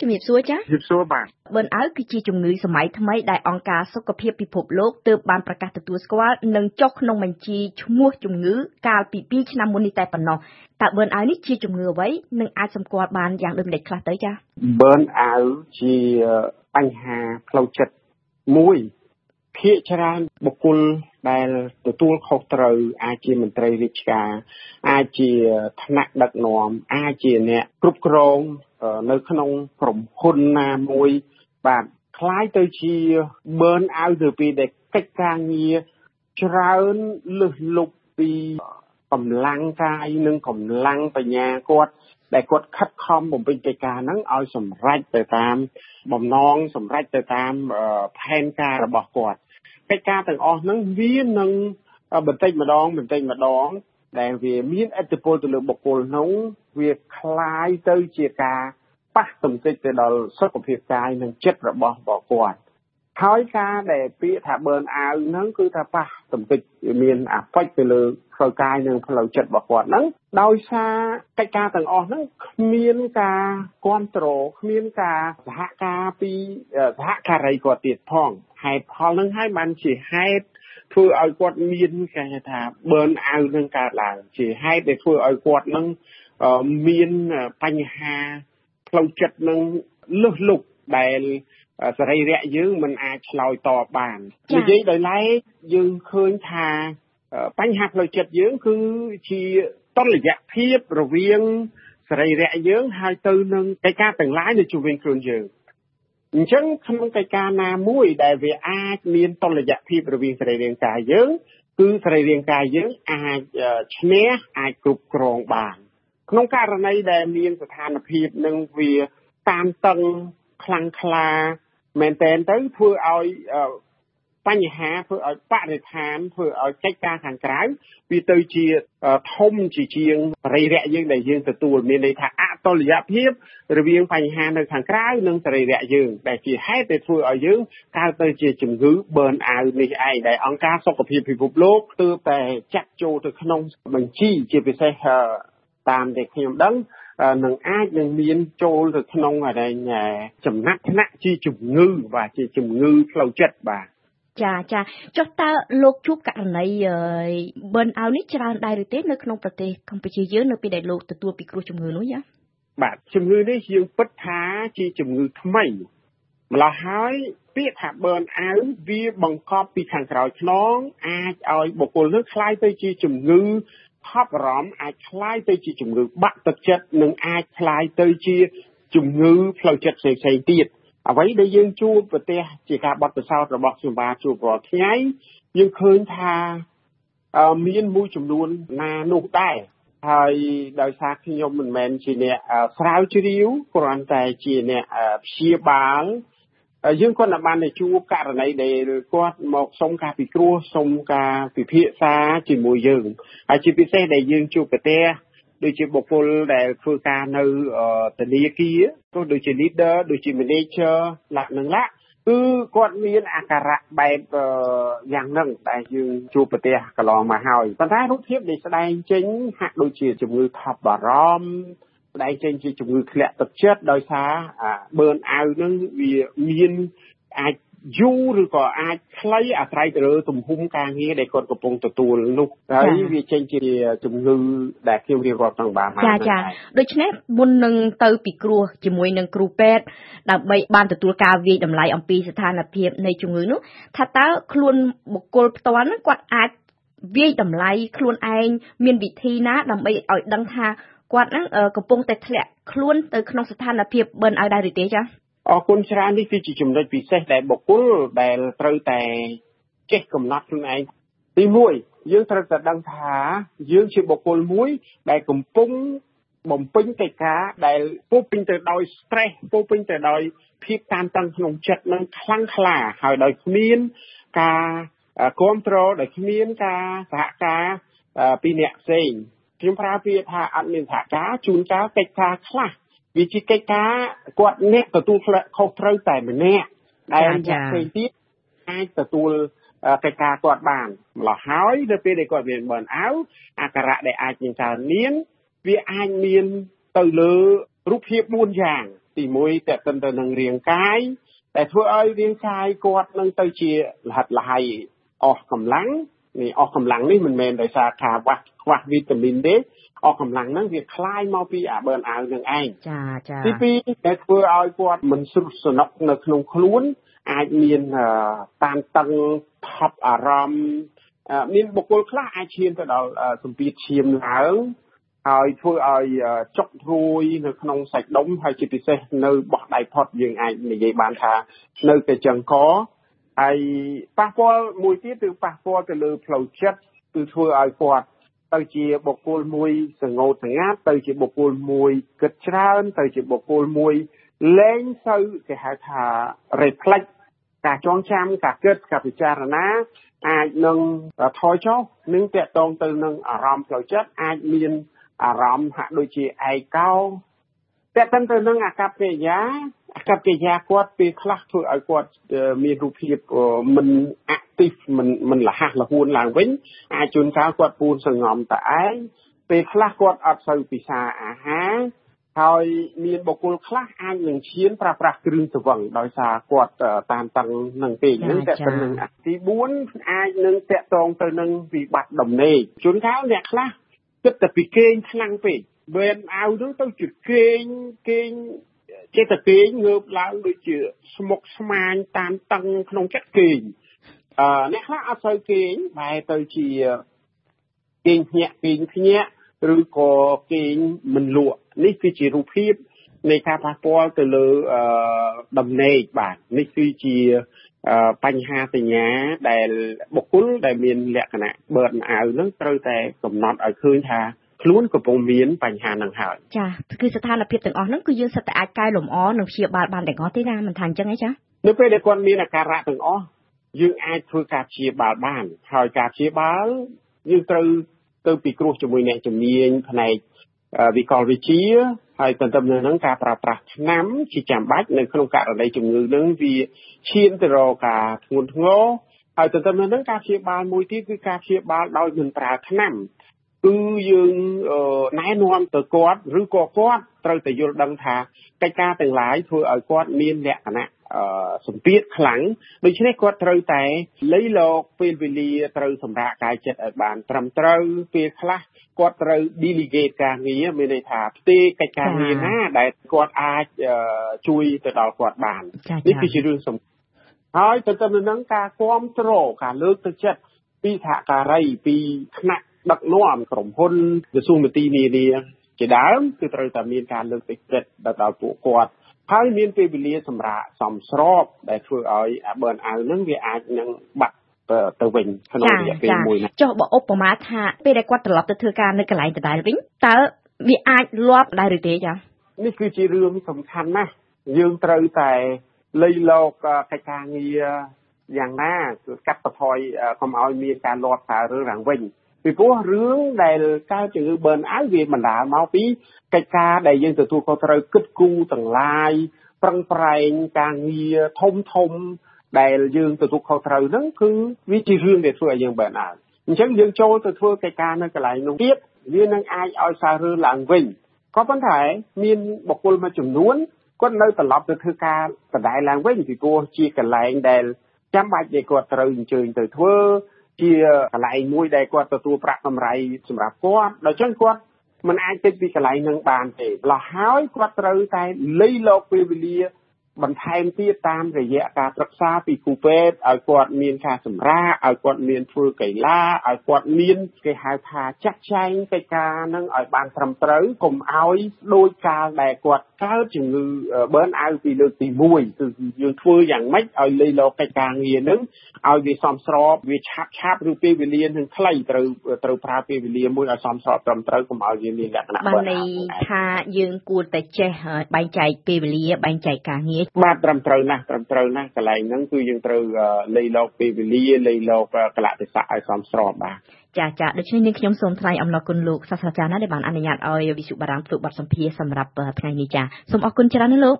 ជំរាបសួរចា៎ជំរាបសួរបាទបឺនអើគឺជាជំងឺសម័យថ្មីដែលអង្គការសុខភាពពិភពលោកទើបបានប្រកាសទទួលស្គាល់និងចុះក្នុងបញ្ជីឈ្មោះជំងឺកាលពី2ឆ្នាំមុននេះតែប៉ុណ្ណោះតើបឺនអើនេះជាជំងឺអ្វីនិងអាចសម្គាល់បានយ៉ាងដូចម្តេចខ្លះទៅចា៎បឺនអើជាបញ្ហាផ្លូវចិត្តមួយភាគច្រើនបុគ្គលដែលទទួលខុសត្រូវអាចជាមន្ត្រីរាជការអាចជាថ្នាក់ដឹកនាំអាចជាអ្នកគ្រប់គ្រង នៅក្នុងក្រុមហ៊ុនណាមួយបាទคล้ายទៅជាបឺនអៅទៅពីដែលកិច្ចការងារច្រើនលឹះលុបពីកម្លាំងកាយនិងកម្លាំងបញ្ញាគាត់ដែលគាត់ខិតខំបំពេញកិច្ចការហ្នឹងឲ្យសម្រេចទៅតាមបំណងសម្រេចទៅតាមផែនការរបស់គាត់កិច្ចការទាំងអស់ហ្នឹងវានឹងបន្តិចម្ដងបន្តិចម្ដង ដែលវាមានឥទ្ធិពលទៅលើបុគ្គលនោះវាคล้ายទៅជាការប៉ះទង្គិចទៅដល់សុខភាពកាយនិងចិត្តរបស់បងគាត់ហើយការដែលពាក្យថាបឺនអាវហ្នឹងគឺថាប៉ះទង្គិចមានអាហ្វិចទៅលើផ្លូវកាយនិងផ្លូវចិត្តរបស់គាត់ហ្នឹងដោយសារកិច្ចការទាំងអស់ហ្នឹងគ្មានការគ្រប់គ្រងគ្មានការសហការពីសហការីគាត់ទៀតផងហេតុផលហ្នឹងហើយបានជាហេតុ ធ្វើឲ្យគាត់មានគេថា burn out នឹងកើតឡើងជាហេតុដែលធ្វើឲ្យគាត់នឹងមានបញ្ហាផ្លូវចិត្តនឹងលឹះលុកដែលសរីរៈយើងមិនអាចឆ្លើយតបបាននិយាយដោយឡែកយើងឃើញថាបញ្ហាផ្លូវចិត្តយើង គឺជាតលយៈភាពរវាងសរីរៈយើងហើយទៅនឹងកិច្ចការទាំងឡាយនៅជុំវិញខ្លួនយើង អញ្ចឹងក្នុងកិច្ចការណាមួយដែលវាអាចមានតុល្យភាពរវាងសរីរាង្គកាយយើង គឺសរីរាង្គកាយយើងអាចឈ្នះអាចគ្រប់គ្រងបាន ក្នុងករណីដែលមានស្ថានភាពនឹងវាតានតឹងខ្លាំងក្លាមែនតែនទៅធ្វើឲ្យបញ្ហាធ្វើឲ្យបរិស្ថានធ្វើឲ្យកិច្ចការខាងក្រៅវាទៅជាធំជាជាងបរិរៈយើងដែលយើងទទួលមានន័យថាអ តលយភាពរវាងបញ្ហានៅខាងក្រៅនិងសរីរៈយើងដែលជាហេតុដែលធ្វើឲ្យយើងកើតទៅជាជំងឺ burn out នេះឯងដែលអង្គការសុខភាពពិភពលោកទើបតែចាត់ចូលទៅក្នុងបញ្ជីជាពិសេសតាមដែលខ្ញុំដឹងនឹងអាចនឹងមានចូលទៅក្នុងចំណាត់ថ្នាក់ជាជំងឺបាទជាជំងឺផ្លូវចិត្តបាទចាចាចុះតើលោកជួបករណី burn out នេះច្រើនដែរឬទេនៅក្នុងប្រទេសកម្ពុជាយើងនៅពេលដែលលោកទទួលពីគ្រោះជំងឺនោះយ៉ា បាទជំងឺនេះយើងពិតថាជាជំងឺថ្មីម្ល៉េះហើយពាក្យថា burn out វាបង្កប់ពីខាងក្រោយខ្នងអាចឲ្យបុគ្គលនោះคล้ายទៅជាជំងឺថប់អារម្មណ៍អាចคล้ายទៅជាជំងឺបាក់ទឹកចិត្តនិងអាចคล้ายទៅជាជំងឺផ្លូវចិត្តផ្សេងៗទៀតអ្វីដែលយើងជួបប្រទេសជាការបទពិសោធន៍របស់ខ្ញុំបាទជួបរាល់ថ្ងៃយើងឃើញថាមានមួយចំនួនណានោះដែរ ហើយដោយសារខ្ញុំមិនមែនជាអ្នកស្រាវជ្រាវគ្រាន់តែជាអ្នកព្យាបាលយើងគាត់បានទៅជួបករណីដែលគាត់មកសុំការពិគ្រោះសុំការពិភាក្សាជាមួយយើងហើយជាពិសេសដែលយើងជួបប្រទេសដូចជាបុគ្គលដែលធ្វើការនៅធនាគារក៏ដូចជា leader ដូចជា manager លក្ខនឹងលក្ខ គឺគាត់មានអាការៈបែបយ៉ាងហ្នឹងដែលយើងជួបប្រទេសកន្លងមកហើយប៉ុន្តែរូបភាពដែលស្ដែងចេញហាក់ដូចជាជំងឺថប់បារម្ភស្ដែងចេញជាជំងឺធ្លាក់ទឹកចិត្តដោយសារបឺនអាវហ្នឹងវាមានអាច យូរឬក៏អាចខ្លីអាស្រ័យទៅលើទំហំការងារដែលគាត់កំពុងទទួលនោះហើយវាចេញជាជំងឺដែលខ្ញុំរៀបរាប់ទាំងបានចាចាដូច្នេះមុននឹងទៅពិគ្រោះជាមួយនឹងគ្រូពេទ្យដើម្បីបានទទួលការវិយតម្លៃអំពីស្ថានភាពនៃជំងឺនោះថាតើខ្លួនបុគ្គលផ្ទាល់ហ្នឹងគាត់អាចវាយតម្លៃខ្លួនឯងមានវិធីណាដើម្បីឲ្យដឹងថាគាត់ហ្នឹងកំពុងតែធ្លាក់ខ្លួនទៅក្នុងស្ថានភាពបិនឲ្យដែរឬទេចា៎ អរគុណច្រើននេះគឺជាចំណុចពិសេសដែលបុគ្គលដែលត្រូវតែចេះកំណត់ខ្លួនឯងទី1យើងត្រូវតែដឹងថាយើងជាបុគ្គលមួយដែលកំពុងបំពេញកិច្ចការដែលពោពេញទៅដោយ stress ពោពេញទៅដោយភាពតានតឹងក្នុងចិត្តនឹងខ្លាំងក្លាហើយដោយគ្មានការគ្រប់គ្រងដោយគ្មានការសហការពីអ្នកផ្សេងខ្ញុំប្រើពាក្យថាអត់មានសហការជួនកាលកិច្ចការខ្លះ វាជាកិច្ចការគាត់អ្នកទទួលខុសត្រូវតែម្នាក់ដែលអ្នកផ្សេងទៀតអាចទទួលកិច្ចការគាត់បានម្ល៉េះហើយនៅពេលដែលគាត់មានបឺនអៅអាការៈដែលអាចមានកើតមានវាអាចមានទៅលើរូបភាព4យ៉ាង ទីទី1តេតិនទៅនឹងរាងកាយដែលធ្វើឲ្យរាងកាយគាត់នឹងទៅជាលហិតលហើយអស់កម្លាំងនេះអស់កម្លាំងនេះមិនមែនដោយសារថាខ្វះខ្វះវីតាមីនទេ អស់កម្លាំងហ្នឹងវាคลายមកពីអាបឺនអាវនឹងឯងចាចាទី2ដែលធ្វើឲ្យគាត់មិនស្រុះស្នុកនៅក្នុងខ្លួនអាចមានតានតឹងថប់អារម្មណ៍មានបុគ្គលខ្លះអាចឈានទៅដល់សម្ពាធឈាមឡើងហើយធ្វើឲ្យចុកព្រួយនៅក្នុងសាច់ដុំហើយជាពិសេសនៅបោះដៃផុតយើងអាចនិយាយបានថានៅតែចង្កហើយប៉ះពាល់មួយទៀតគឺប៉ះពាល់ទៅលើផ្លូវចិត្តគឺធ្វើឲ្យគាត់ ទៅជាបុគ្គលមួយសងោតស្ងាត់ទៅជាបុគ្គលមួយគិតច្រើន ទៅជាបុគ្គលមួយលែងទៅគេហៅថា reflect ការចងចាំការគិតការពិចារណា អាចនឹងថយចុះនឹងតកតងទៅនឹងអារម្មណ៍ផ្លូវចិត្តអាចមានអារម្មណ៍ហាក់ដូចជាឯកោតកតទៅនឹងអាកប្បកិរិយា អាកប្បកិរិយាគាត់ពេលខ្លះធ្វើឲ្យគាត់មានរូបភាពមិន active មិនមិនលះលហួនឡើងវិញអាចជួនកាលគាត់ពូនសងំតឯងពេលខ្លះគាត់អត់សូវពិសាអាហារហើយមានបុគ្គលខ្លះអាចនឹងឈានប្រើប្រាស់គ្រឿងស្រវឹងដោយសារគាត់តាមតឹងនឹងពេកហ្នឹងតែទៅនឹងទី4អាចនឹងតាក់ទងទៅនឹងវិបត្តិដំណេកជួនកាលអ្នកខ្លះគិតតែពីគេងខ្លាំងពេកវេនអាវនោះទៅជាគេងគេង ចេះតែគេងងើបឡើងដូចជាស្មុកស្មាញតាមតឹងក្នុងចិត្តគេងអឺអ្នកខ្លះអត់សូវគេងបែរទៅជាគេងភ្ញាក់គេងភ្ញាក់ឬក៏គេងមិនលក់នេះគឺជារូបភាពនៃការប៉ះពាល់ទៅលើដំណេកបាទនេះគឺជាបញ្ហាសញ្ញាដែលបុគ្គលដែលមានលក្ខណៈបឺតអាវនឹងត្រូវតែកំណត់ឲ្យឃើញថា ខ្លួនកំពុងមានបញ្ហានឹងហើយចាគឺស្ថានភាពទាំងអស់ហ្នឹងគឺយើងសិតតែអាចកែលម្អនិងព្យាបាលបានទាំងអស់ទេណាមិនថាអញ្ចឹងទេចានៅពេលដែលគាត់មានអាការៈទាំងអស់យើងអាចធ្វើការព្យាបាលបាន ហើយការព្យាបាលយើងត្រូវទៅពិគ្រោះជាមួយអ្នកជំនាញផ្នែកវិកលវិទ្យាហើយទន្ទឹមនឹងហ្នឹងការប្រើប្រាស់ថ្នាំជាចាំបាច់នៅក្នុងករណីជំងឺហ្នឹងវាឈានទៅរកការធ្ងន់ធ្ងរហើយទន្ទឹមនឹងហ្នឹងការព្យាបាលមួយទៀតគឺការព្យាបាលដោយមិនប្រើថ្នាំ គឺយើងណែនាំទៅគាត់ឬក៏គាត់ត្រូវតែយល់ដឹងថាកិច្ចការទាំងឡាយធ្វើឲ្យគាត់មានលក្ខណៈសម្ពាធខ្លាំងដូច្នេះគាត់ត្រូវតែលៃលោកពេលវេលាត្រូវសម្រាប់កាយចិត្តឲ្យបានត្រឹមត្រូវពេលខ្លះគាត់ត្រូវ delegate ការងារមានន័យថាផ្ទេរកិច្ចការងារណាដែលគាត់អាចជួយទៅដល់គាត់បាននេះគឺជារឿងសំហើយទៅទៅនឹងការគ្រប់គ្រងការលើកទឹកចិត្តពីសហការីពីថ្នាក់ ដឹកនាំក្រុមហ៊ុនក្រសួងមន្ទីរនានាជាដើមគឺត្រូវតែមានការលើកទឹកចិត្តដល់ពួកគាត់ហើយមានពេលវេលាសម្រាប់សំស្របដែលធ្វើឲ្យអាបឺនអាវនឹងវាអាចនឹងបាត់ទៅវិញក្នុងរយៈពេលមួយណាចុះបើឧបមាថាពេលដែលគាត់ត្រឡប់ទៅធ្វើការនៅកន្លែងដដែលវិញតើវាអាចលាប់ដែរឬទេចានេះគឺជារឿងសំខាន់ណាស់យើងត្រូវតែលៃលោកកិច្ចការងារយ៉ាងណាគឺកាត់បន្ថយកុំឲ្យមានការលាត់សាររឿងឡើងវិញ ពីព្រោះរឿងដែលកើតជំងឺ burn out វាបណ្ដាលមកពីកិច្ចការដែលយើងទទួលខុសត្រូវគិតគូរទាំងឡាយប្រឹងប្រែងការងារធំធំដែលយើងទទួលខុសត្រូវហ្នឹងគឺវាជារឿងដែលធ្វើឲ្យយើង burn out អញ្ចឹងយើងចូលទៅធ្វើកិច្ចការនៅកន្លែងនោះទៀតវានឹងអាចឲ្យសាររឿងឡើងវិញក៏ប៉ុន្តែមានបុគ្គលមួយចំនួនគាត់នៅត្រឡប់ទៅធ្វើការបដិឡើងវិញពីព្រោះជាកន្លែងដែលចាំបាច់ដែលគាត់ត្រូវអញ្ជើញទៅធ្វើ ជាកន្លែងមួយដែលគាត់ទទួលប្រាក់កម្រៃសម្រាប់គាត់ដល់ចឹងគាត់មិនអាចទៅពីកន្លែងនឹងបានទេម្ល៉េះហើយគាត់ត្រូវតែលៃលោកពេលវេលា បន្ថែមទៀតតាមរយៈការប្រឹក្សាពីគ្រូពេទ្យឲ្យគាត់មានការសម្រាកឲ្យគាត់មានធ្វើកីឡាឲ្យគាត់មានគេហៅថាចាក់ចែងកិច្ចការនឹងឲ្យបានត្រឹមត្រូវកុំឲ្យដោយកាលដែលគាត់កើតជំងឺ burn out ពីលើកទី1គឺយើងធ្វើយ៉ាងម៉េចឲ្យលៃលកកិច្ចការងារនឹងឲ្យវាសមស្របវាឆាប់ឆាប់ឬពេលវេលានឹងខ្លីត្រូវត្រូវប្រើពេលវេលាមួយឲ្យសមស្របត្រឹមត្រូវកុំឲ្យវាមានលក្ខណៈបានន័យថាយើងគួរតែចេះបែងចែកពេលវេលាបែងចែកការងារបាទត្រឹមត្រូវណាស់ត្រឹមត្រូវណាស់កន្លែងហ្នឹងគឺយើងត្រូវលៃលោកពេលវេលាលៃលោកកលៈទេសៈឲ្យសមស្របបាទចាចាដូច្នេះនាងខ្ញុំសូមថ្លែងអំណរគុណលោកសាស្ត្រាចារ្យណាដែលបានអនុញ្ញាតឲ្យវិសុបារាំងធ្វើបទសម្ភាសន៍សម្រាប់ថ្ងៃនេះចាសូមអរគុណច្រើនណាស់លោក